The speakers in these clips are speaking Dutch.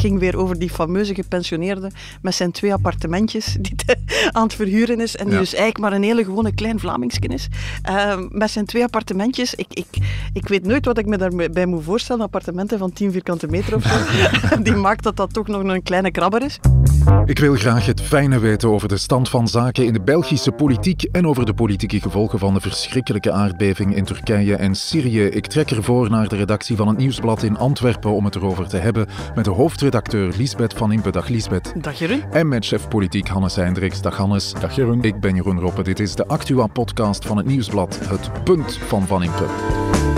ging weer over die fameuze gepensioneerde met zijn twee appartementjes die aan het verhuren is en die dus eigenlijk maar een hele gewone klein Vlamingsken is. Uh, met zijn twee appartementjes. Ik, ik, ik weet nooit wat ik me daarbij moet voorstellen. Appartementen van 10 vierkante meter of zo. die maakt dat dat toch nog een kleine krabber is. Ik wil graag het fijne weten over de stand van zaken in de Belgische politiek en over de politieke gevolgen van de verschrikkelijke aardbeving in Turkije en Syrië. Ik trek ervoor naar de redactie van het Nieuwsblad in Antwerpen om het erover te hebben met de hoofdredacteur Lisbeth van Impe. Dag Lisbeth. Dag Jeroen. En met chef politiek Hannes Hendricks. Dag Hannes. Dag Jeroen. Ik ben Jeroen Roppe. Dit is de Actua-podcast van het Nieuwsblad. Het punt van Van Impe.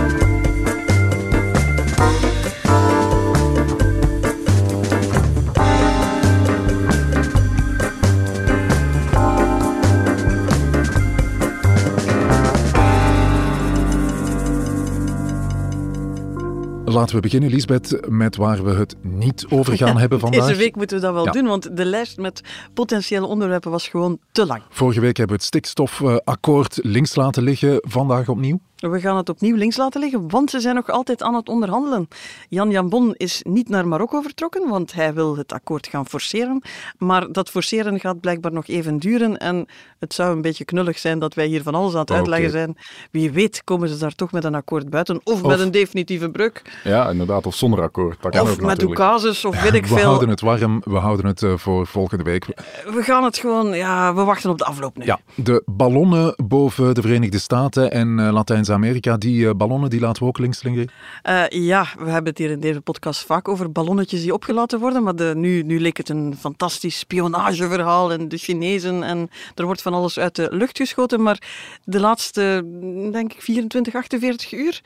Laten we beginnen, Lisbeth, met waar we het niet over gaan hebben vandaag. Deze week moeten we dat wel doen, want de lijst met potentiële onderwerpen was gewoon te lang. Vorige week hebben we het stikstofakkoord links laten liggen. Vandaag opnieuw? We gaan het opnieuw links laten liggen, want ze zijn nog altijd aan het onderhandelen. Jan Jambon is niet naar Marokko vertrokken, want hij wil het akkoord gaan forceren. Maar dat forceren gaat blijkbaar nog even duren. En het zou een beetje knullig zijn dat wij hier van alles aan het uitleggen zijn. Wie weet komen ze daar toch met een akkoord buiten, of, met een definitieve breuk. Ja, inderdaad, of zonder akkoord. Dat of met ocasus, of weet ik we veel. We houden het warm, we houden het uh, voor volgende week. We gaan het gewoon, ja, we wachten op de afloop nu. Ja, de ballonnen boven de Verenigde Staten en uh, Latijns Amerika, die uh, ballonnen, die laten we ook links liggen? Uh, ja, we hebben het hier in deze podcast vaak over ballonnetjes die opgelaten worden, maar de, nu, nu leek het een fantastisch spionageverhaal en de Chinezen en er wordt van alles uit de lucht geschoten, maar de laatste, denk ik, 24, 48 uur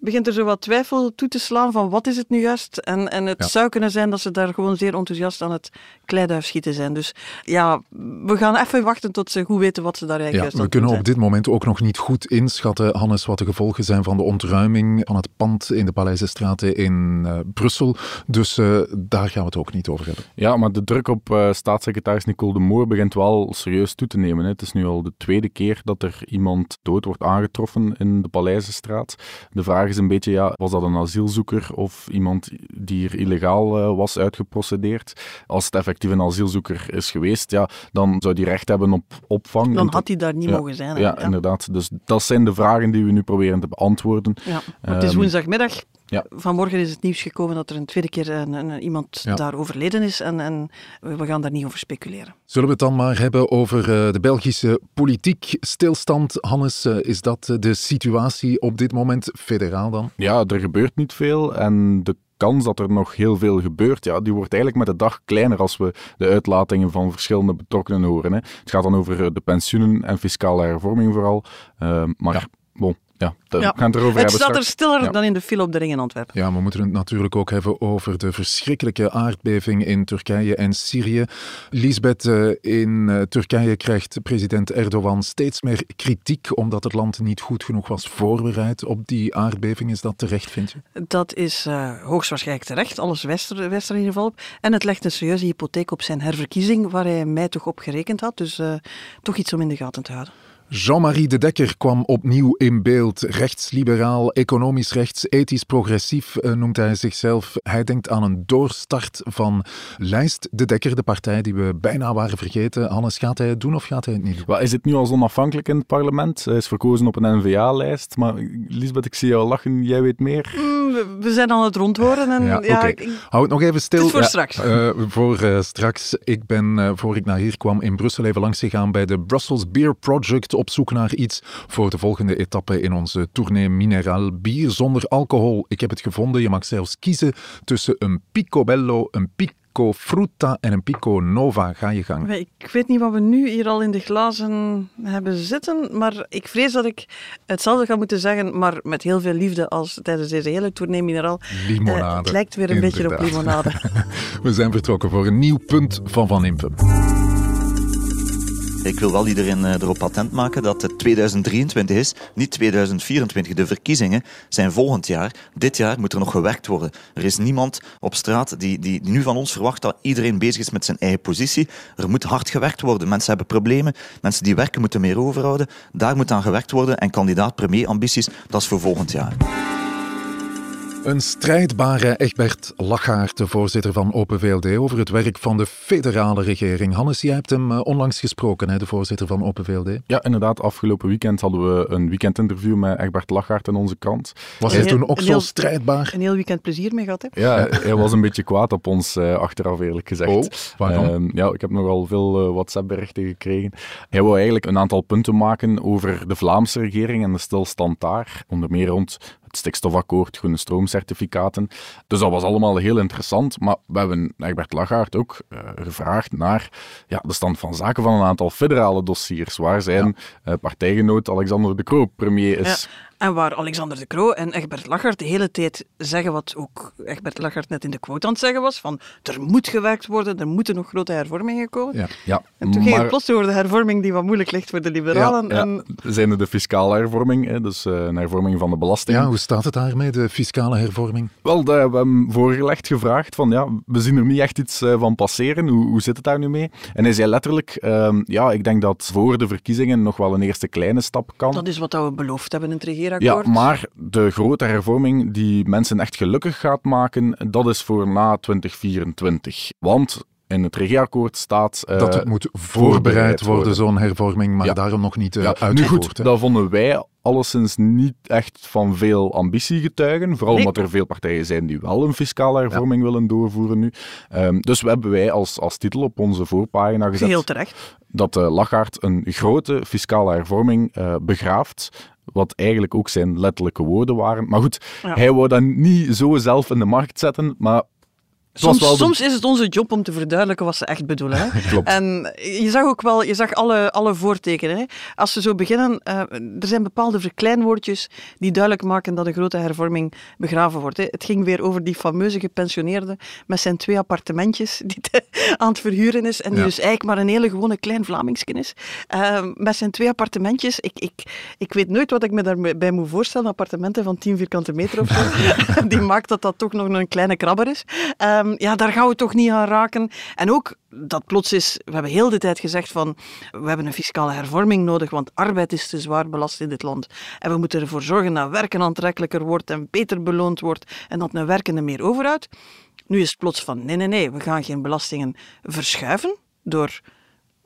begint er zo wat twijfel toe te slaan van wat is het nu juist. En, en het ja. zou kunnen zijn dat ze daar gewoon zeer enthousiast aan het kleiduif schieten zijn. Dus ja, we gaan even wachten tot ze goed weten wat ze daar eigenlijk ja, We kunnen op dit moment ook nog niet goed inschatten, Hannes, wat de gevolgen zijn van de ontruiming van het pand in de Paleizenstraten in uh, Brussel. Dus uh, daar gaan we het ook niet over hebben. Ja, maar de druk op uh, staatssecretaris Nicole de Moor begint wel serieus toe te nemen. Hè. Het is nu al de tweede keer dat er iemand dood wordt aangetroffen in de Paleizenstraat. De vraag is een beetje, ja, was dat een asielzoeker of iemand die hier illegaal uh, was uitgeprocedeerd? Als het effectief een asielzoeker is geweest, ja, dan zou die recht hebben op opvang. Dan had hij daar niet ja, mogen zijn. Ja, ja, inderdaad. Dus dat zijn de vragen die we nu proberen te beantwoorden. Ja, het is woensdagmiddag. Ja. Vanmorgen is het nieuws gekomen dat er een tweede keer een, een, iemand ja. daar overleden is en, en, we gaan daar niet over speculeren. Zullen we het dan maar hebben over uh, de Belgische politiek stilstand? Hannes, uh, is dat de situatie op dit moment federaal dan? Ja, er gebeurt niet veel en de kans dat er nog heel veel gebeurt, ja, die wordt eigenlijk met de dag kleiner als we de uitlatingen van verschillende betrokkenen horen. Hè. Het gaat dan over de pensioenen en fiscale hervorming vooral. Uh, maar ja. bon, ja, we gaan het erover het hebben. staat er stiller ja. dan in de file op de ring in Antwerpen. Ja, we moeten het natuurlijk ook hebben over de verschrikkelijke aardbeving in Turkije en Syrië. Lisbeth, in Turkije krijgt president Erdogan steeds meer kritiek omdat het land niet goed genoeg was voorbereid op die aardbeving. Is dat terecht, vind je? Dat is uh, hoogstwaarschijnlijk terecht. Alles wester, wester in ieder geval. En het legt een serieuze hypotheek op zijn herverkiezing, waar hij mij toch op gerekend had. Dus uh, toch iets om in de gaten te houden. Jean-Marie de Dekker kwam opnieuw in beeld. Rechtsliberaal, economisch rechts, ethisch progressief uh, noemt hij zichzelf. Hij denkt aan een doorstart van Lijst de Dekker, de partij die we bijna waren vergeten. Hannes, gaat hij het doen of gaat hij het niet doen? Well, is het nu al onafhankelijk in het parlement? Hij is verkozen op een N-VA-lijst. Maar Lisbeth, ik zie jou lachen, jij weet meer. Mm, we, zijn aan het rondwoorden. En, ja, ja, okay. ik, Hou het nog even stil. Het is voor ja, straks. Uh, voor uh, straks. Ik ben, uh, voor ik naar hier kwam, in Brussel even langs gegaan bij de Brussels Beer Project op zoek naar iets voor de volgende etappe in onze tournee Mineraal Bier zonder alcohol. Ik heb het gevonden. Je mag zelfs kiezen tussen een Picobello, een Pico Frutta en een Pico Nova. Ga je gang. Ik weet niet wat we nu hier al in de glazen hebben zitten, maar ik vrees dat ik hetzelfde ga moeten zeggen, maar met heel veel liefde als tijdens deze hele tournee Mineraal. Limonade. Uh, het lijkt weer een inderdaad. beetje op limonade. we zijn vertrokken voor een nieuw punt van Van Impen. Ik wil wel iedereen erop attent maken dat het 2023 is, niet 2024. De verkiezingen zijn volgend jaar. Dit jaar moet er nog gewerkt worden. Er is niemand op straat die, die, nu van ons verwacht dat iedereen bezig is met zijn eigen positie. Er moet hard gewerkt worden. Mensen hebben problemen. Mensen die werken moeten meer overhouden. Daar moet aan gewerkt worden. En kandidaat premier ambities, dat is voor volgend jaar. Een strijdbare Egbert Lachaert, de voorzitter van Open VLD, over het werk van de federale regering. Hannes, jij hebt hem eh, onlangs gesproken, hè, de voorzitter van Open VLD. Ja, inderdaad. Afgelopen weekend hadden we een weekendinterview met Egbert Lachaert in onze krant. Was hij toen ook zo heel- strijdbaar? Een heel weekend plezier mee gehad, hè? Ja, hij was een beetje kwaad op ons eh, achteraf, eerlijk gezegd. Oh, waarom? Ehm, ja, ik heb nogal veel eh, WhatsApp-berichten gekregen. Hij wou eigenlijk een aantal punten maken over de Vlaamse regering en de stilstand daar. Onder meer rond het stikstofakkoord, groene stroomcertificaten. Dus dat was allemaal heel interessant. Maar we hebben Egbert Lachaert ook eh, gevraagd naar ja, de stand van zaken van een aantal federale dossiers, waar zijn eh, partijgenoot Alexander De Croo premier is. En waar Alexander de Croo en Egbert Lachart de hele tijd zeggen wat ook Egbert Lachart net in de quote aan het zeggen was, van er moet gewerkt worden, er moeten nog grote hervormingen komen. Ja. Ja, En toen ging maar- het plots over de hervorming die wat moeilijk ligt voor de liberalen. Ja, En zijn er de fiscale hervorming, hè, dus eh, een hervorming van de belasting. Ja, hoe staat het daarmee, de fiscale hervorming? Wel, daar hebben we hem voorgelegd gevraagd van ja, we zien er niet echt iets eh, van passeren. Hoe, hoe zit het daar nu mee? En hij zei letterlijk, ehm, ja, ik denk dat voor de verkiezingen nog wel een eerste kleine stap kan. dat is wat we beloofd hebben in het Ja, regeerakkoord. maar de grote hervorming die mensen echt gelukkig gaat maken, dat is voor na 2024. Want in het regeerakkoord staat... eh, dat het moet voorbereid voorbereid worden, worden. zo'n hervorming, maar Ja. daarom nog niet eh, Ja, nu uitgevoerd. goed, hè. dat vonden wij alleszins niet echt van veel ambitie getuigen. Vooral Nee. omdat er veel partijen zijn die wel een fiscale hervorming willen doorvoeren nu. Ehm, dus we hebben wij als, als titel op onze voorpagina gezet Heel terecht. dat uh, Lachaert een grote fiscale hervorming eh, begraaft. Wat eigenlijk ook zijn letterlijke woorden waren. Maar goed, Ja. hij wou dat niet zo zelf in de markt zetten. Maar Soms, wel de- soms is het onze job om te verduidelijken wat ze echt bedoelen. Hè? Klopt. En je zag ook wel, je zag alle, alle voortekenen. Hè? Als ze zo beginnen, eh, er zijn bepaalde verkleinwoordjes die duidelijk maken dat een grote hervorming begraven wordt. Hè? Het ging weer over die fameuze gepensioneerde met zijn twee appartementjes die aan het verhuren is en die Ja. dus eigenlijk maar een hele gewone klein Vlamingske is. Eh, met zijn twee appartementjes. Ik, ik, ik weet nooit wat ik me daarbij moet voorstellen. Appartementen van 10 vierkante meter of zo. die maakt dat dat toch nog een kleine krabber is. Ehm, ja, daar gaan we toch niet aan raken. En ook dat plots is, we hebben heel de tijd gezegd van, we hebben een fiscale hervorming nodig, want arbeid is te zwaar belast in dit land. En we moeten ervoor zorgen dat werken aantrekkelijker wordt en beter beloond wordt en dat een werkende meer overhoudt. Nu is het plots van, nee, nee, nee, we gaan geen belastingen verschuiven door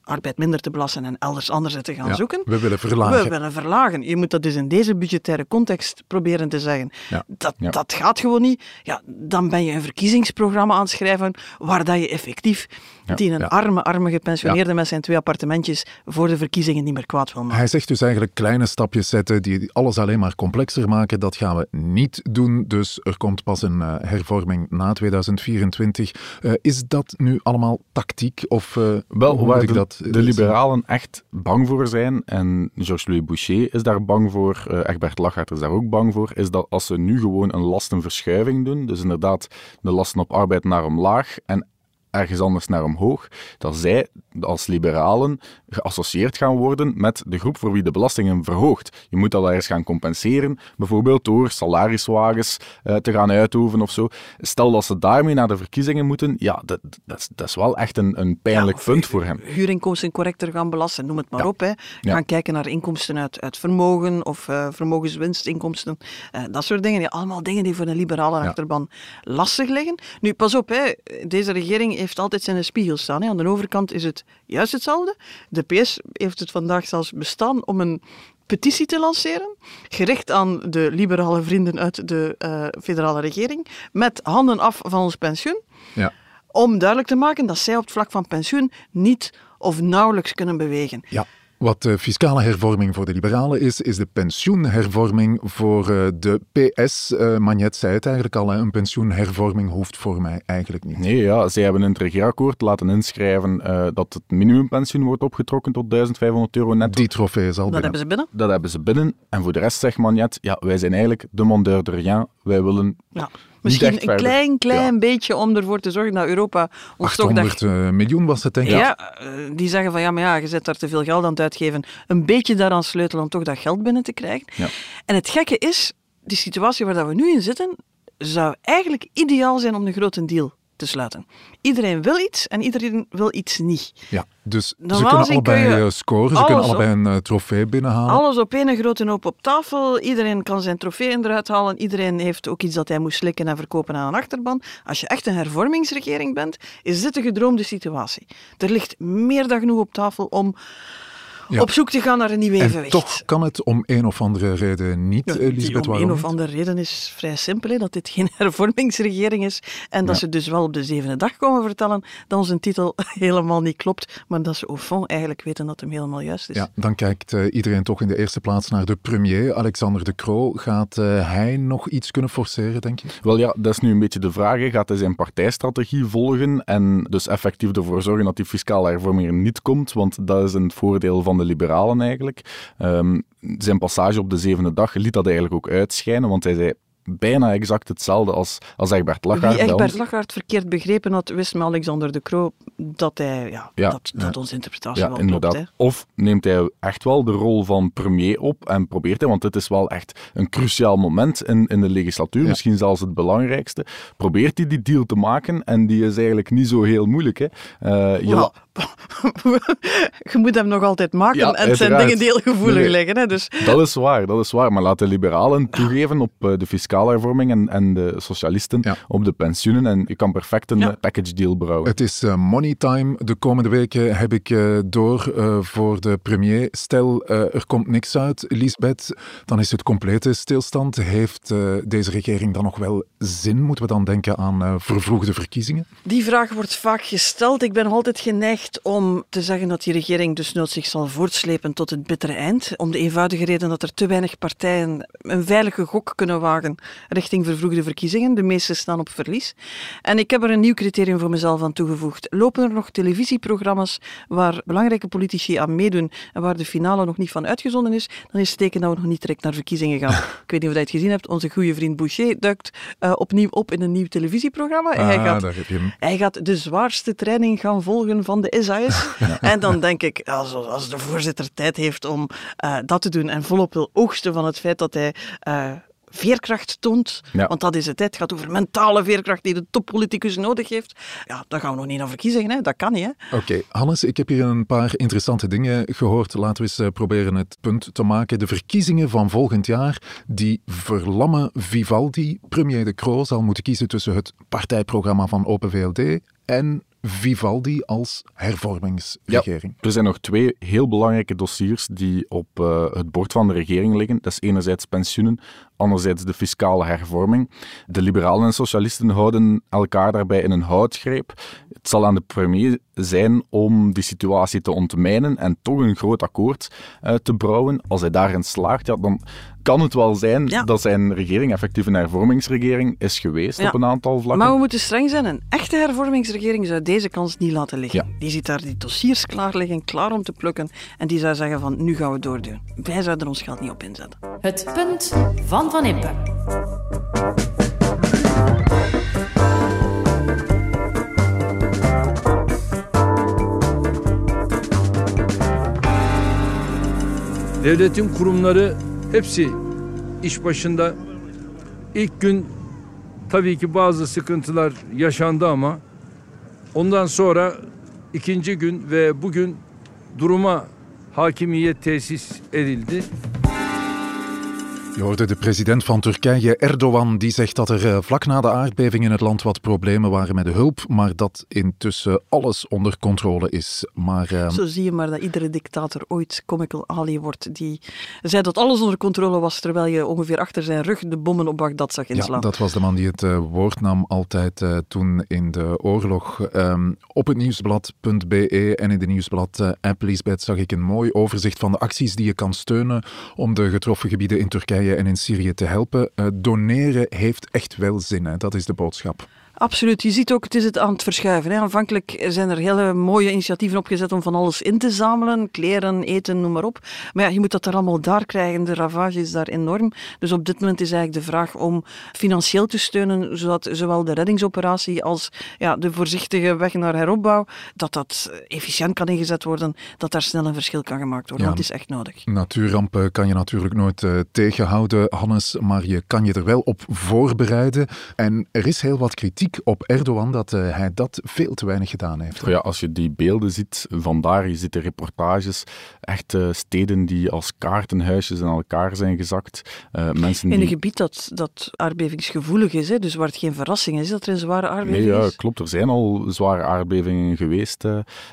arbeid minder te belasten en elders anders te gaan Ja, zoeken. we willen verlagen. We willen verlagen. Je moet dat dus in deze budgettaire context proberen te zeggen. Ja. Dat, Ja. dat gaat gewoon niet. Ja, dan ben je een verkiezingsprogramma aan het schrijven waar dat je effectief Ja. die een Ja. arme, arme gepensioneerde met zijn twee appartementjes voor de verkiezingen niet meer kwaad wil maken. Hij zegt dus eigenlijk kleine stapjes zetten die alles alleen maar complexer maken. Dat gaan we niet doen. Dus er komt pas een eh, hervorming na 2024. Eh, is dat nu allemaal tactiek? Of eh, Wel, hoe moet ik de, de liberalen echt bang voor zijn, en Georges-Louis Boucher is daar bang voor, eh, Egbert Lachaert is daar ook bang voor, is dat als ze nu gewoon een lastenverschuiving doen, dus inderdaad de lasten op arbeid naar omlaag en ergens anders naar omhoog, dat zij als liberalen geassocieerd gaan worden met de groep voor wie de belastingen verhoogt. Je moet dat ergens gaan compenseren, bijvoorbeeld door salariswagens eh, te gaan uitoefenen of zo. Stel dat ze daarmee naar de verkiezingen moeten, ja, dat, dat, is, dat is wel echt een, een pijnlijk of punt voor hem. Huurinkomsten correcter gaan belasten, noem het maar Ja. op. Hè. Ja. Gaan kijken naar inkomsten uit, uit vermogen of eh, vermogenswinstinkomsten. eh, dat soort dingen. Ja, allemaal dingen die voor een liberale Ja. achterban lastig liggen. Nu, pas op, hè. deze regering heeft altijd zijn spiegel staan. Hè. Aan de overkant is het juist hetzelfde. De PS heeft het vandaag zelfs bestaan om een petitie te lanceren, gericht aan de liberale vrienden uit de eh, federale regering, met handen af van ons pensioen Ja. om duidelijk te maken dat zij op het vlak van pensioen niet of nauwelijks kunnen bewegen. Ja. Wat de fiscale hervorming voor de liberalen is, is de pensioenhervorming voor eh, de PS. Eh Magnet zei het eigenlijk al, een pensioenhervorming hoeft voor mij eigenlijk niet. Nee, ja, zij hebben in het regeerakkoord laten inschrijven eh, dat het minimumpensioen wordt opgetrokken tot 1500 euro netto. Die trofee is al Dat binnen. hebben ze binnen. Dat hebben ze binnen. En voor de rest zegt Magnet, ja, wij zijn eigenlijk de mondeur de rien. Wij willen Ja. Misschien een verder. klein, klein Ja. beetje om ervoor te zorgen dat Europa ons toch... dat- 800 eh, miljoen was het, denk ik. ja, eh, die zeggen van ja, maar ja, je zet daar te veel geld aan het uitgeven. Een beetje daaraan sleutelen om toch dat geld binnen te krijgen. Ja. En het gekke is, die situatie waar we nu in zitten, zou eigenlijk ideaal zijn om een grote deal te sluiten. Iedereen wil iets en iedereen wil iets niet. Ja, dus ze kunnen kun allebei eh, scoren, ze kunnen allebei een eh, trofee binnenhalen. Alles op één grote hoop op tafel. Iedereen kan zijn trofeeën eruit halen. Iedereen heeft ook iets dat hij moet slikken en verkopen aan een achterban. Als je echt een hervormingsregering bent, is dit de gedroomde situatie. Er ligt meer dan genoeg op tafel om Ja. op zoek te gaan naar een nieuw En evenwicht. toch kan het om een of andere reden niet, Ja, eh, die Lisbeth om een of andere reden is vrij simpel, hè, dat dit geen hervormingsregering is en dat Ja. ze dus wel op de zevende dag komen vertellen dat onze titel helemaal niet klopt, maar dat ze au fond eigenlijk weten dat hem helemaal juist is. Ja, dan kijkt eh, iedereen toch in de eerste plaats naar de premier, Alexander De Croo. Gaat eh, hij nog iets kunnen forceren, denk je? Wel ja, dat is nu een beetje de vraag. hè. Gaat hij zijn partijstrategie volgen en dus effectief ervoor zorgen dat die fiscale hervorming er niet komt? Want dat is een voordeel van de liberalen eigenlijk. Ehm, zijn passage op de zevende dag liet dat eigenlijk ook uitschijnen, want hij zei bijna exact hetzelfde als, als Egbert Lachaert. Wie Egbert. Lachaert verkeerd begrepen had, wist met Alexander de Croo dat hij, ja, Ja, dat, dat onze interpretatie Ja, wel inderdaad. klopt. Hè. Of neemt hij echt wel de rol van premier op en probeert hij, want dit is wel echt een cruciaal moment in, in de legislatuur, Ja. misschien zelfs het belangrijkste. Probeert hij die deal te maken en die is eigenlijk niet zo heel moeilijk. Hè. Eh, je Wel, je moet hem nog altijd maken Ja, en het zijn dingen die heel gevoelig Nee, liggen. Hè, dus Dat is waar, dat is waar. Maar laat de liberalen toegeven op eh, de fiscale hervorming en, en de socialisten Ja. op de pensioenen. En je kan perfect een Ja. eh, package deal brouwen. Het is eh, money time. De komende weken heb ik eh, door eh, voor de premier. Stel, eh, er komt niks uit, Lisbeth, dan is het complete stilstand. Heeft eh, deze regering dan nog wel zin? Moeten we dan denken aan eh, vervroegde verkiezingen? Die vraag wordt vaak gesteld. Ik ben altijd geneigd om te zeggen dat die regering dus nooit zich zal voortslepen tot het bittere eind. Om de eenvoudige reden dat er te weinig partijen een veilige gok kunnen wagen richting vervroegde verkiezingen. De meeste staan op verlies. En ik heb er een nieuw criterium voor mezelf aan toegevoegd. Lopen er nog televisieprogramma's waar belangrijke politici aan meedoen en waar de finale nog niet van uitgezonden is, dan is het teken dat we nog niet direct naar verkiezingen gaan. ik weet niet of je het gezien hebt. Onze goede vriend Boucher duikt eh, opnieuw op in een nieuw televisieprogramma. Hij Ah, gaat je hem. hij gaat de zwaarste training gaan volgen van de SAS. En dan denk ik, als, als de voorzitter tijd heeft om eh, dat te doen en volop wil oogsten van het feit dat hij eh, veerkracht toont, Ja. want dat is het. Het gaat over mentale veerkracht die de toppoliticus nodig heeft. Ja, dan gaan we nog niet naar verkiezingen. Hè. Dat kan niet. Hè. Oké, Hannes, ik heb hier een paar interessante dingen gehoord. Laten we eens eh, proberen het punt te maken. De verkiezingen van volgend jaar, die verlammen Vivaldi. Premier De Croo zal moeten kiezen tussen het partijprogramma van Open VLD en Vivaldi als hervormingsregering. Er zijn nog twee heel belangrijke dossiers die op eh, het bord van de regering liggen. Dat is enerzijds pensioenen, anderzijds de fiscale hervorming. De liberalen en socialisten houden elkaar daarbij in een houtgreep. Het zal aan de premier zijn om die situatie te ontmijnen en toch een groot akkoord eh, te brouwen. Als hij daarin slaagt, ja, dan kan het wel zijn Ja. dat zijn regering effectief een hervormingsregering is geweest Ja. op een aantal vlakken. Maar we moeten streng zijn. Een echte hervormingsregering zou deze kans niet laten liggen. Ja. Die ziet daar die dossiers klaar liggen, klaar om te plukken. En die zou zeggen van, nu gaan we doordoen. Wij zouden ons geld niet op inzetten. Het punt van Van Impe. Devletin kurumları hepsi iş başında. İlk gün tabii ki bazı sıkıntılar yaşandı ama ondan sonra ikinci gün ve bugün duruma hakimiyet tesis edildi. Je hoorde de president van Turkije, Erdogan, die zegt dat er eh, vlak na de aardbeving in het land wat problemen waren met de hulp, maar dat intussen alles onder controle is. Maar eh, Zo zie je maar dat iedere dictator ooit comical Ali wordt. Die zei dat alles onder controle was, terwijl je ongeveer achter zijn rug de bommen op Bagdad zag ja, inslaan. dat was de man die het eh, woord nam altijd toen in de oorlog. Ehm, op het nieuwsblad.be en in de nieuwsblad-app Lisbeth zag ik een mooi overzicht van de acties die je kan steunen om de getroffen gebieden in Turkije en in Syrië te helpen. Eh, doneren heeft echt wel zin, hè? dat is de boodschap. Absoluut. Je ziet ook, het is het aan het verschuiven. Hè. Aanvankelijk zijn er hele mooie initiatieven opgezet om van alles in te zamelen. Kleren, eten, noem maar op. Maar ja, je moet dat er allemaal daar krijgen. De ravage is daar enorm. Dus op dit moment is eigenlijk de vraag om financieel te steunen, zodat zowel de reddingsoperatie als ja, de voorzichtige weg naar heropbouw, dat dat efficiënt kan ingezet worden, dat daar snel een verschil kan gemaakt worden. Ja. Het is echt nodig. Natuurrampen kan je natuurlijk nooit eh, tegenhouden, Hannes, maar je kan je er wel op voorbereiden. En er is heel wat kritiek kritiek op Erdogan dat eh, hij dat veel te weinig gedaan heeft. Ja, als je die beelden ziet vandaar, je ziet de reportages, echt uh, steden die als kaartenhuisjes in elkaar zijn gezakt. Uh, mensen in die... een gebied dat, dat aardbevingsgevoelig is, hè? dus waar het geen verrassing is dat er een zware aardbeving nee, ja, is. klopt. Er zijn al zware aardbevingen geweest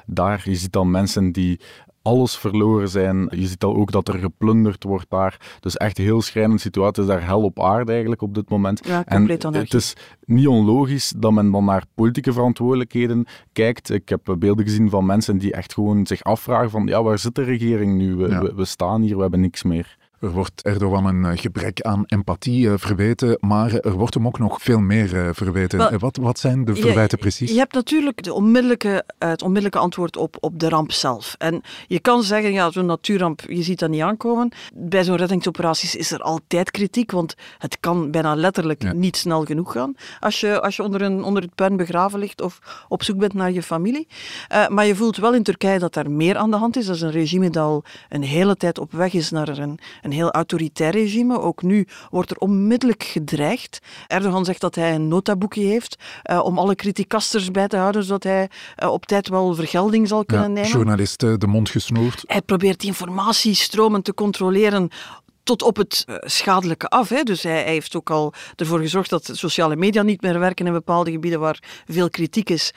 daar. Je ziet dan mensen die alles verloren zijn. Je ziet al ook dat er geplunderd wordt daar. Dus echt een heel schrijnende situatie. Het is daar hel op aarde eigenlijk op dit moment. Ja, en het is niet onlogisch dat men dan naar politieke verantwoordelijkheden kijkt. Ik heb beelden gezien van mensen die echt gewoon zich afvragen van ja, waar zit de regering nu? We, Ja. we, we staan hier, we hebben niks meer. Er wordt Erdogan een eh, gebrek aan empathie eh, verweten, maar er wordt hem ook nog veel meer eh, verweten. Wel, wat, wat zijn de Je- verwijten precies? Je hebt natuurlijk de onmiddellijke, het onmiddellijke antwoord op, op de ramp zelf. En je kan zeggen, ja, zo'n natuurramp, je ziet dat niet aankomen. Bij zo'n reddingsoperaties is er altijd kritiek, want het kan bijna letterlijk Ja. niet snel genoeg gaan als je, als je onder, een, onder het puin begraven ligt of op zoek bent naar je familie. Maar je voelt wel in Turkije dat daar meer aan de hand is. Dat is een regime dat al een hele tijd op weg is naar een, een heel autoritair regime. Ook nu wordt er onmiddellijk gedreigd. Erdogan zegt dat hij een notaboekje heeft eh, om alle criticasters bij te houden, zodat hij eh, op tijd wel vergelding zal Ja, kunnen nemen. journalisten de mond gesnoerd. Hij probeert informatiestromen te controleren tot op het eh, schadelijke af. Hè. Dus hij, hij heeft ook al ervoor gezorgd dat sociale media niet meer werken in bepaalde gebieden waar veel kritiek is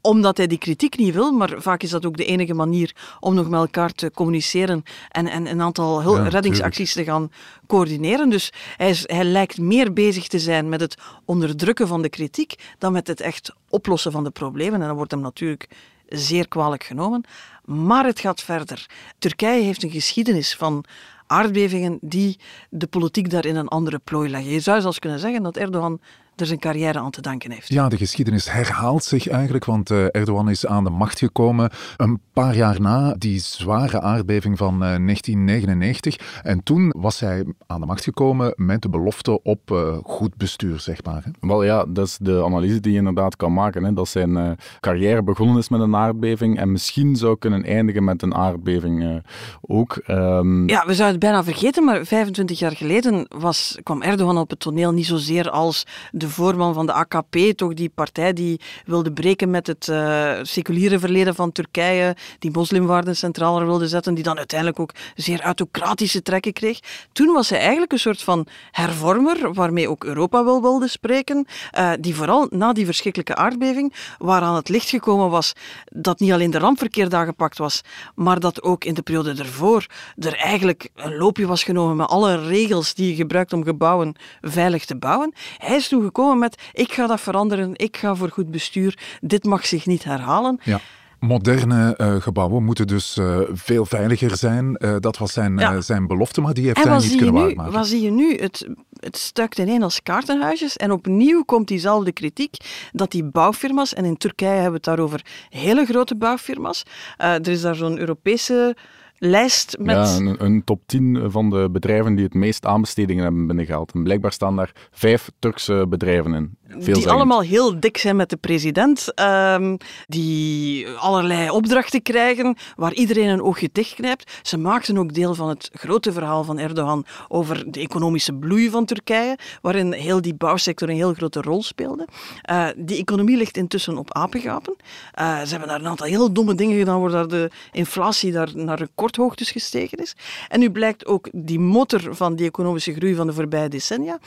omdat hij die kritiek niet wil, maar vaak is dat ook de enige manier om nog met elkaar te communiceren en, en een aantal Ja, reddingsacties te gaan coördineren. Dus hij, is, hij lijkt meer bezig te zijn met het onderdrukken van de kritiek dan met het echt oplossen van de problemen. En dat wordt hem natuurlijk zeer kwalijk genomen. Maar het gaat verder. Turkije heeft een geschiedenis van aardbevingen die de politiek daar in een andere plooi leggen. Je zou zelfs kunnen zeggen dat Erdogan er zijn carrière aan te danken heeft. Ja, de geschiedenis herhaalt zich eigenlijk, want eh, Erdogan is aan de macht gekomen een paar jaar na die zware aardbeving van eh, 1999. En toen was hij aan de macht gekomen met de belofte op eh, goed bestuur, zeg maar. hè. Wel ja, dat is de analyse die je inderdaad kan maken. Hè. Dat zijn eh, carrière begonnen is met een aardbeving en misschien zou kunnen eindigen met een aardbeving eh, ook. Ehm, Ja, we zouden het bijna vergeten, maar 25 jaar geleden was, kwam Erdogan op het toneel niet zozeer als de voorman van de AKP, toch die partij die wilde breken met het eh, seculiere verleden van Turkije, die moslimwaarden centraler wilde zetten, die dan uiteindelijk ook zeer autocratische trekken kreeg. Toen was hij eigenlijk een soort van hervormer, waarmee ook Europa wel wilde spreken, eh, die vooral na die verschrikkelijke aardbeving, waaraan het licht gekomen was dat niet alleen de ramp verkeerd aangepakt was, maar dat ook in de periode ervoor er eigenlijk een loopje was genomen met alle regels die je gebruikt om gebouwen veilig te bouwen. Hij is toen gekomen met, ik ga dat veranderen, ik ga voor goed bestuur, dit mag zich niet herhalen. Ja. Moderne eh, gebouwen moeten dus eh, veel veiliger zijn. Eh, dat was zijn, Ja. zijn belofte, maar die heeft hij niet kunnen nu, waarmaken. wat zie je nu? Het, het stuikt ineen als kaartenhuisjes. En opnieuw komt diezelfde kritiek dat die bouwfirma's, en in Turkije hebben we het daarover hele grote bouwfirma's. er is daar zo'n Europese lijst met... Ja, een, een top 10 van de bedrijven die het meest aanbestedingen hebben binnengehaald. En blijkbaar staan daar vijf Turkse bedrijven in. Die allemaal heel dik zijn met de president, ehm, die allerlei opdrachten krijgen, waar iedereen een oogje dichtknijpt. Ze maakten ook deel van het grote verhaal van Erdogan over de economische bloei van Turkije, waarin heel die bouwsector een heel grote rol speelde. Eh, die economie ligt intussen op apengapen. Eh, ze hebben daar een aantal heel domme dingen gedaan, waardoor de inflatie daar naar recordhoogtes gestegen is. En nu blijkt ook die motor van die economische groei van de voorbije decennia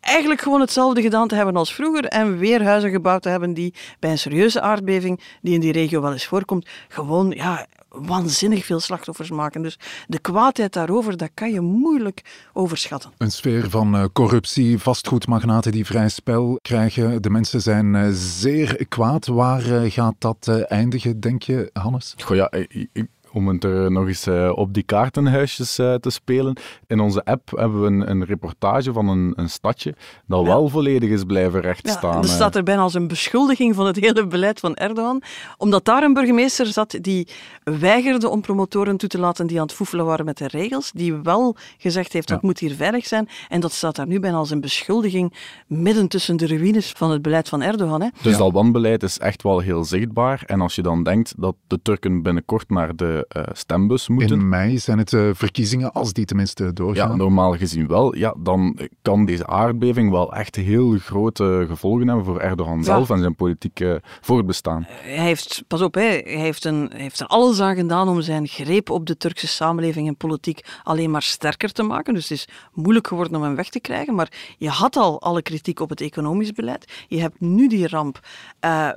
eigenlijk gewoon hetzelfde gedaan te hebben als vroeger en weer huizen gebouwd te hebben die bij een serieuze aardbeving, die in die regio wel eens voorkomt, gewoon ja, waanzinnig veel slachtoffers maken. Dus de kwaadheid daarover, dat kan je moeilijk overschatten. Een sfeer van eh, corruptie, vastgoedmagnaten die vrij spel krijgen. De mensen zijn eh, zeer kwaad. Waar eh, gaat dat eh, eindigen, denk je, Hannes? Goh, ja, ik- ik- om het er nog eens eh, op die kaartenhuisjes eh, te spelen. In onze app hebben we een, een reportage van een, een stadje dat wel volledig is blijven Ja, rechtstaan. er eh. staat er bijna als een beschuldiging van het hele beleid van Erdogan, omdat daar een burgemeester zat die weigerde om promotoren toe te laten die aan het foefelen waren met de regels, die wel gezegd heeft, Ja. dat moet hier veilig zijn, en dat staat daar nu bijna als een beschuldiging midden tussen de ruïnes van het beleid van Erdogan. Hè. Dus dat wanbeleid is echt wel heel zichtbaar. En als je dan denkt dat de Turken binnenkort naar de de uh, stembus moeten. In mei zijn het uh, verkiezingen, als die tenminste doorgaan. Ja, normaal gezien wel. Ja, dan kan deze aardbeving wel echt heel grote gevolgen hebben voor Erdogan ja. zelf en zijn politieke voortbestaan. Hij heeft, pas op, hij heeft, een, heeft er alles aan gedaan om zijn greep op de Turkse samenleving en politiek alleen maar sterker te maken. Dus het is moeilijk geworden om hem weg te krijgen. Maar je had al alle kritiek op het economisch beleid. Je hebt nu die ramp. Uh,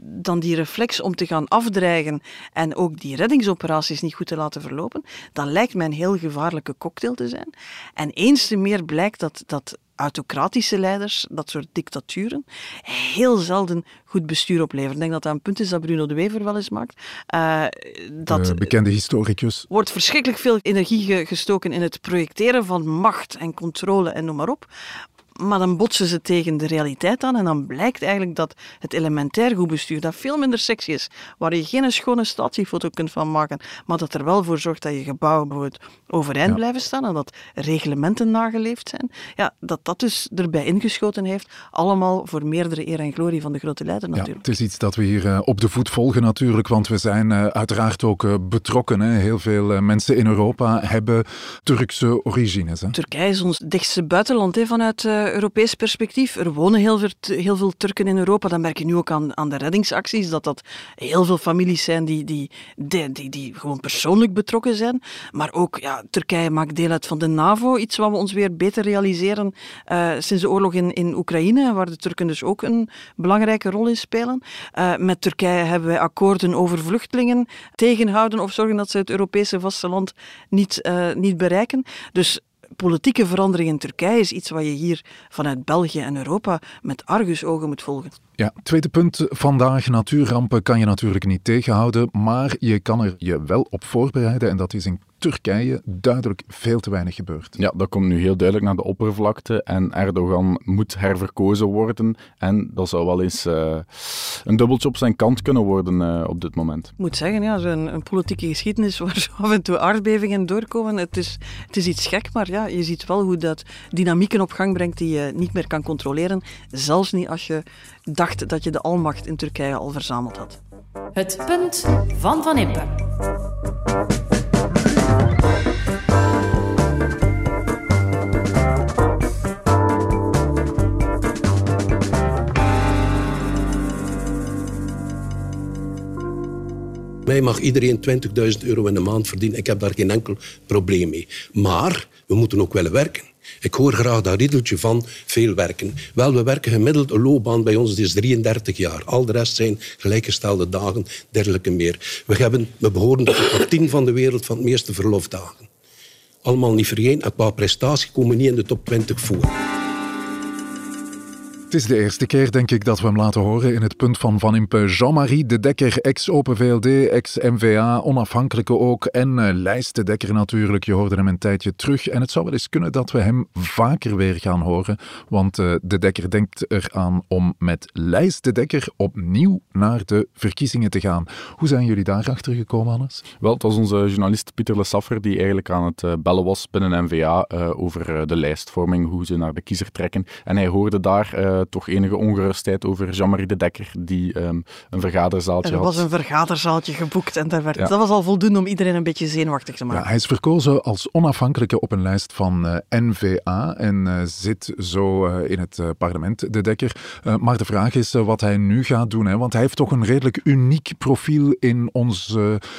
dan die reflex om te gaan afdreigen en ook die reddingsoperaties niet goed te laten verlopen. Dan lijkt mij een heel gevaarlijke cocktail te zijn. En eens te meer blijkt dat, dat autocratische leiders, dat soort dictaturen, heel zelden goed bestuur opleveren. Ik denk dat dat een punt is dat Bruno de Wever wel eens maakt. Uh, dat de bekende historicus. wordt verschrikkelijk veel energie gestoken in het projecteren van macht en controle en noem maar op. Maar dan botsen ze tegen de realiteit aan en dan blijkt eigenlijk dat het elementair goed bestuur, dat veel minder sexy is, waar je geen schone statiefoto kunt van maken, maar dat er wel voor zorgt dat je gebouwen bijvoorbeeld overeind blijven staan en dat reglementen nageleefd zijn, ja, dat dat dus erbij ingeschoten heeft, allemaal voor meerdere eer en glorie van de grote leider natuurlijk. Ja, het is iets dat we hier uh, op de voet volgen natuurlijk, want we zijn uh, uiteraard ook uh, betrokken. Hè. Heel veel mensen in Europa hebben Turkse origines. Hè. Turkije is ons dichtste buitenland hè, vanuit Europees perspectief. Er wonen heel veel, heel veel Turken in Europa. Dat merk je nu ook aan, aan de reddingsacties, dat dat heel veel families zijn die, die, die, die, gewoon persoonlijk betrokken zijn. Maar ook, ja, Turkije maakt deel uit van de NAVO, iets wat we ons weer beter realiseren uh, sinds de oorlog in, in Oekraïne, waar de Turken dus ook een belangrijke rol in spelen. Uh, met Turkije hebben wij akkoorden over vluchtelingen tegenhouden of zorgen dat ze het Europese vasteland niet, uh, niet bereiken. Dus politieke verandering in Turkije is iets wat je hier vanuit België en Europa met argusogen moet volgen. Ja, tweede punt vandaag. Natuurrampen kan je natuurlijk niet tegenhouden, maar je kan er je wel op voorbereiden en dat is in Turkije duidelijk veel te weinig gebeurd. Ja, dat komt nu heel duidelijk naar de oppervlakte en Erdogan moet herverkozen worden en dat zou wel eens uh, een dubbeltje op zijn kant kunnen worden uh, op dit moment. Ik moet zeggen, ja, een, een politieke geschiedenis waar zo af en toe aardbevingen doorkomen, het is, het is iets gek, maar ja, je ziet wel hoe dat dynamieken op gang brengt die je niet meer kan controleren, zelfs niet als je dacht dat je de almacht in Turkije al verzameld had. Het punt van Van Impe. Mij mag iedereen 20.000 euro in de maand verdienen. Ik heb daar geen enkel probleem mee. Maar we moeten ook willen werken. Ik hoor graag dat riedeltje van veel werken. Wel, we werken gemiddeld een loopbaan bij ons is 33 jaar. Al de rest zijn gelijkgestelde dagen, dergelijke meer. We, hebben, we behoren tot de top 10 van de wereld van de meeste verlofdagen. Allemaal niet vergeten. En qua prestatie komen we niet in de top 20 voor. Het is de eerste keer, denk ik, dat we hem laten horen in het punt van Van Impe. Jean-Marie de Dekker, ex-Open VLD, ex-MVA, onafhankelijke ook. En uh, de Dekker natuurlijk. Je hoorde hem een tijdje terug. En het zou wel eens kunnen dat we hem vaker weer gaan horen. Want uh, de Dekker denkt eraan om met Lijst de Dekker opnieuw naar de verkiezingen te gaan. Hoe zijn jullie daarachter gekomen, Hannes? Wel, het was onze journalist Pieter Lessaffer die eigenlijk aan het uh, bellen was binnen MVA over de lijstvorming, hoe ze naar de kiezer trekken. En hij hoorde daar toch enige ongerustheid over Jean-Marie de Dekker, die um, een vergaderzaaltje had. Er was een vergaderzaaltje geboekt en daar werd, dat was al voldoende om iedereen een beetje zenuwachtig te maken. Ja, hij is verkozen als onafhankelijke op een lijst van uh, eh, NVA en uh, zit zo uh, in het parlement, de Dekker. maar de vraag is wat hij nu gaat doen, hè? want hij heeft toch een redelijk uniek profiel in ons,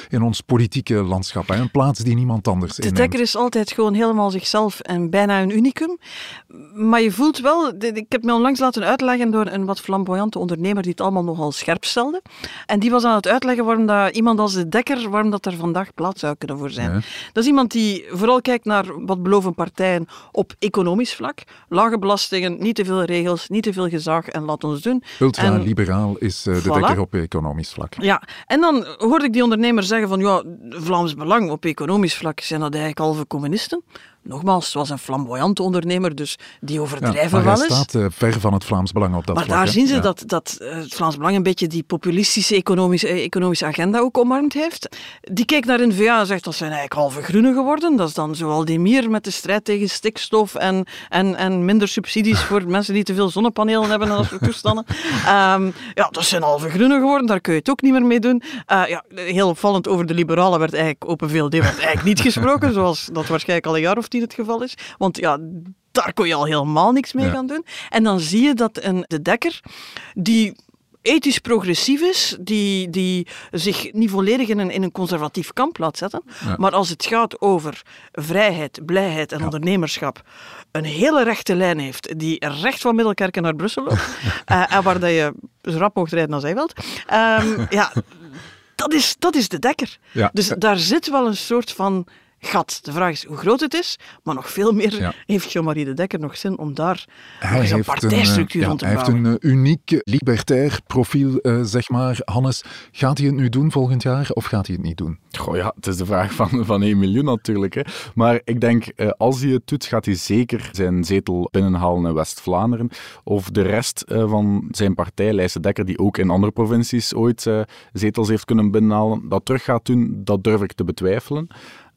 in ons politieke landschap. Hè? Een plaats die niemand anders De Dekker is altijd gewoon helemaal zichzelf en bijna een unicum. Maar je voelt wel, ik heb me onlangs laten uitleggen door een wat flamboyante ondernemer die het allemaal nogal scherp stelde. En die was aan het uitleggen waarom dat iemand als de Dekker, waarom dat er vandaag plaats zou kunnen voor zijn. Dat is iemand die vooral kijkt naar wat beloven partijen op economisch vlak. Lage belastingen, niet te veel regels, niet te veel gezag en laat ons doen. Ultra-liberaal is uh, de voilà. Dekker op economisch vlak. Ja, en dan hoorde ik die ondernemer zeggen van ja, Vlaams Belang op economisch vlak zijn dat eigenlijk halve communisten. Nogmaals, was een flamboyante ondernemer, dus die overdrijven maar wel hij eens. staat eh, ver van het Vlaams Belang op dat Maar vlak. daar hè. zien ze Ja. dat, dat eh, het Vlaams Belang een beetje die populistische economische, eh, economische agenda ook omarmd heeft. Die kijkt naar N-VA en zegt dat zijn eigenlijk halve groenen geworden. Dat is dan zoal die mier met de strijd tegen stikstof en, en, en minder subsidies voor mensen die te veel zonnepanelen hebben en dat soort toestanden. Ehm, ja, dat zijn halve groenen geworden, daar kun je het ook niet meer mee doen. Ja, heel opvallend over de liberalen werd eigenlijk Open VLD werd eigenlijk niet gesproken, zoals dat waarschijnlijk al een jaar of tien het geval is. Want ja, daar kon je al helemaal niks mee Ja. gaan doen. En dan zie je dat een de Dekker, die ethisch progressief is, die, die zich niet volledig in een, in een conservatief kamp laat zetten. Maar als het gaat over vrijheid, blijheid en ondernemerschap, een hele rechte lijn heeft, die recht van Middelkerken naar Brussel loopt, eh, en waar dat je zo rap mocht rijden als hij wilt. Ehm, ja, dat is, dat is de Dekker. Ja. Dus daar zit wel een soort van gat. De vraag is hoe groot het is, maar nog veel meer Ja. heeft Jean-Marie de Dekker nog zin om daar Hij eens een heeft een, partijstructuur eh, ja, te hij heeft bouwen. een eh, uniek libertair profiel, eh, zeg maar. Hannes, gaat hij het nu doen volgend jaar of gaat hij het niet doen? Goh, ja, het is de vraag van, van 1 miljoen natuurlijk. Hè. Maar ik denk, eh, als hij het doet, gaat hij zeker zijn zetel binnenhalen in West-Vlaanderen. Of de rest eh, van zijn partij, Lijsse Dekker, die ook in andere provincies ooit eh, zetels heeft kunnen binnenhalen, dat terug gaat doen, dat durf ik te betwijfelen.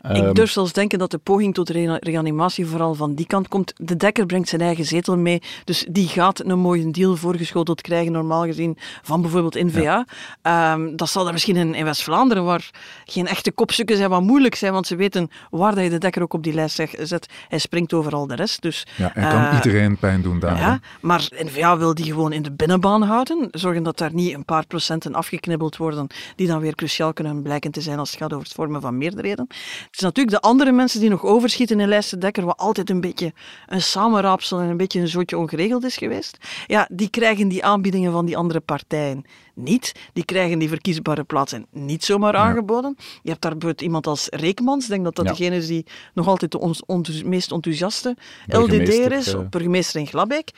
Ehm, Ik durf zelfs denken dat de poging tot rea- reanimatie vooral van die kant komt. De Dekker brengt zijn eigen zetel mee, dus die gaat een mooie deal voorgeschoteld krijgen, normaal gezien, van bijvoorbeeld N-VA. Ehm, dat zal er misschien in, in West-Vlaanderen, waar geen echte kopstukken zijn, wat moeilijk zijn, want ze weten waar dat je de Dekker ook op die lijst zet. Hij springt over al de rest, dus... Ja, hij kan eh, iedereen pijn doen daar. Ja, maar N-VA wil die gewoon in de binnenbaan houden. Zorgen dat daar niet een paar procenten afgeknibbeld worden, die dan weer cruciaal kunnen blijken te zijn als het gaat over het vormen van meerderheden. Het is natuurlijk de andere mensen die nog overschieten in lijsten Dekker, wat altijd een beetje een samenraapsel en een beetje een zootje ongeregeld is geweest. Ja, die krijgen die aanbiedingen van die andere partijen niet. Die krijgen die verkiesbare plaatsen niet zomaar aangeboden. Je hebt daar bijvoorbeeld iemand als Reekmans. Ik denk dat dat Ja. degene is die nog altijd de ons, ons- meest enthousiaste LDD'er is, eh. burgemeester in Glabbeek.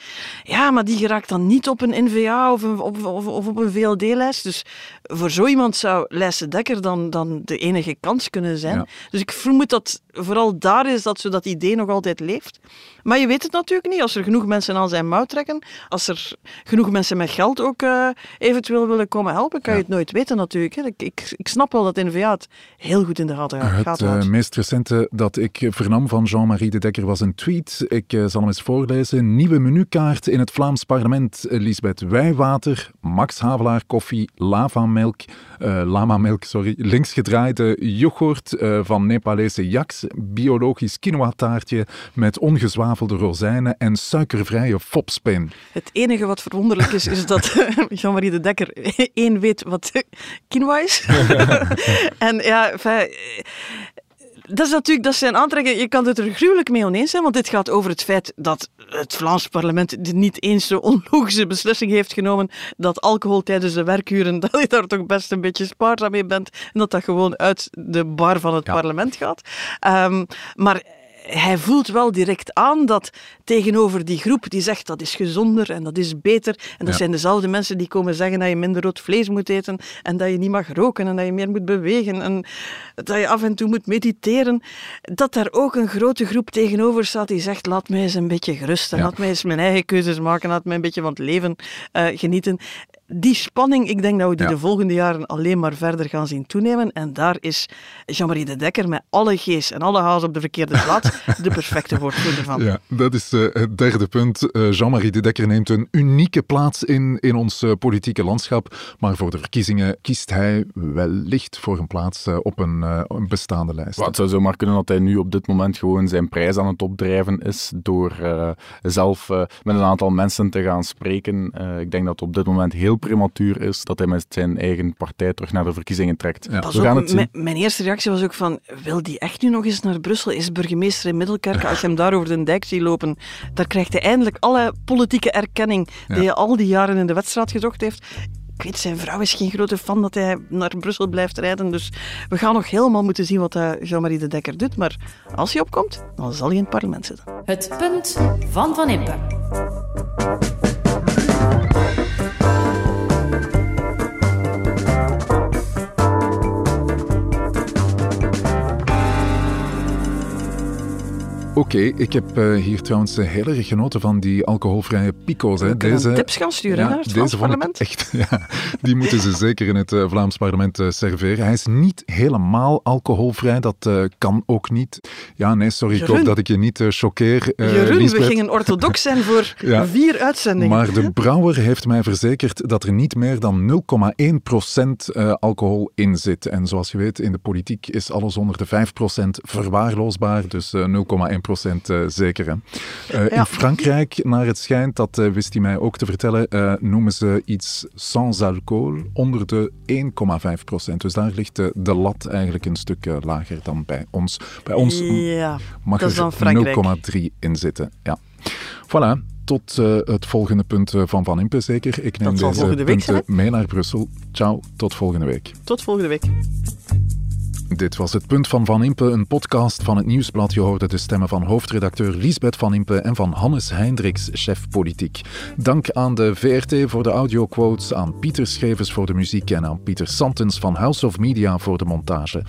Ja, maar die geraakt dan niet op een NVA of, een, of, of, of op een VLD-lijst. Dus voor zo iemand zou Lijsse Dekker dan, dan de enige kans kunnen zijn. Ja. Dus ik vermoed dat vooral daar is dat zo dat idee nog altijd leeft. Maar je weet het natuurlijk niet. Als er genoeg mensen aan zijn mouw trekken, als er genoeg mensen met geld ook eh, eventueel willen komen helpen, kan je het nooit weten natuurlijk. hè. Ik, ik, ik snap wel dat NVA het heel goed in de gaten Het gaat eh, houden. meest recente dat ik vernam van Jean-Marie de Dekker was een tweet. Ik eh, zal hem eens voorlezen. Nieuwe menukaart in het Vlaams parlement. Lisbeth Wijwater, Max Havelaar koffie, lavamelk, eh lamamelk, sorry, linksgedraaide yoghurt eh, van Nepalese jaks, biologisch quinoa taartje met ongezwavelde rozijnen en suikervrije fopspin. Het enige wat verwonderlijk is, is dat Jean-Marie de Dekker één weet wat quinoa is. en ja, enfin, dat is natuurlijk dat zijn aantrekken. Je kan het er gruwelijk mee oneens zijn, want dit gaat over het feit dat het Vlaams parlement niet eens zo onlogische beslissing heeft genomen dat alcohol tijdens de werkuren, dat je daar toch best een beetje spaarzaam mee bent en dat dat gewoon uit de bar van het Ja. parlement gaat. Ehm, maar hij voelt wel direct aan dat tegenover die groep die zegt dat is gezonder en dat is beter. En dat Ja. zijn dezelfde mensen die komen zeggen dat je minder rood vlees moet eten en dat je niet mag roken en dat je meer moet bewegen en dat je af en toe moet mediteren. Dat daar ook een grote groep tegenover staat die zegt laat mij eens een beetje gerust en Ja. laat mij eens mijn eigen keuzes maken, laat mij een beetje van het leven eh, genieten. Die spanning, ik denk dat we die Ja. de volgende jaren alleen maar verder gaan zien toenemen. En daar is Jean-Marie de Dekker met alle G's en alle H's op de verkeerde plaats de perfecte woordvoerder van. Ja, dat is eh, het derde punt. Eh, Jean-Marie de Dekker neemt een unieke plaats in, in ons eh, politieke landschap. Maar voor de verkiezingen kiest hij wellicht voor een plaats op een, eh, een bestaande lijst. Het zou zomaar kunnen dat hij nu op dit moment gewoon zijn prijs aan het opdrijven is door eh, zelf met een aantal mensen te gaan spreken. Eh, ik denk dat op dit moment heel prematuur is dat hij met zijn eigen partij terug naar de verkiezingen trekt. Ja. Pas We gaan op, het zien. mijn, mijn eerste reactie was ook van, wil die echt nu nog eens naar Brussel? Is burgemeester in Middelkerken, als je hem daar over de dijk ziet lopen, daar krijgt hij eindelijk alle politieke erkenning die Ja. hij al die jaren in de wedstrijd gezocht heeft. Ik weet, zijn vrouw is geen grote fan dat hij naar Brussel blijft rijden, dus we gaan nog helemaal moeten zien wat eh, Jean-Marie de Dekker doet. Maar als hij opkomt, dan zal hij in het parlement zitten. Het punt van Van Impe. Oké, ik heb uh, hier trouwens heel erg genoten van die alcoholvrije pico's. Hè. Deze tips gaan sturen ja, naar het deze parlement. Echt, ja, die moeten ze zeker in het uh, Vlaams parlement uh, serveren. Hij is niet helemaal alcoholvrij, dat kan ook niet. Ja, nee, sorry, Jeroen. ik hoop dat ik je niet choqueer. Jeroen, Lisbeth. we gingen orthodox zijn voor ja, vier uitzendingen. Maar de brouwer heeft mij verzekerd dat er niet meer dan 0,1% alcohol in zit. En zoals je weet, in de politiek is alles onder de 5% verwaarloosbaar, dus 0,1% uh, zeker. Hè. Uh, ja. In Frankrijk, naar het schijnt, dat uh, wist hij mij ook te vertellen, noemen ze iets sans alcohol onder de 1,5 procent. Dus daar ligt de, de lat eigenlijk een stuk lager dan bij ons. Bij ons ja, mag er 0,3 in zitten. Ja. Voilà, tot het volgende punt van Van Impe zeker. Ik neem deze punten mee naar Brussel. Ciao, tot volgende week. Tot volgende week. Dit was het punt van Van Impe, een podcast van het Nieuwsblad. Je hoorde de stemmen van hoofdredacteur Liesbeth Van Impe en van Hannes Hendricks, chef politiek. Dank aan de VRT voor de audioquotes, aan Pieter Schevers voor de muziek en aan Pieter Santens van House of Media voor de montage.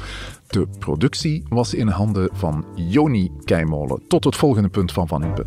De productie was in handen van Joni Keimolen. Tot het volgende punt van Van Impe.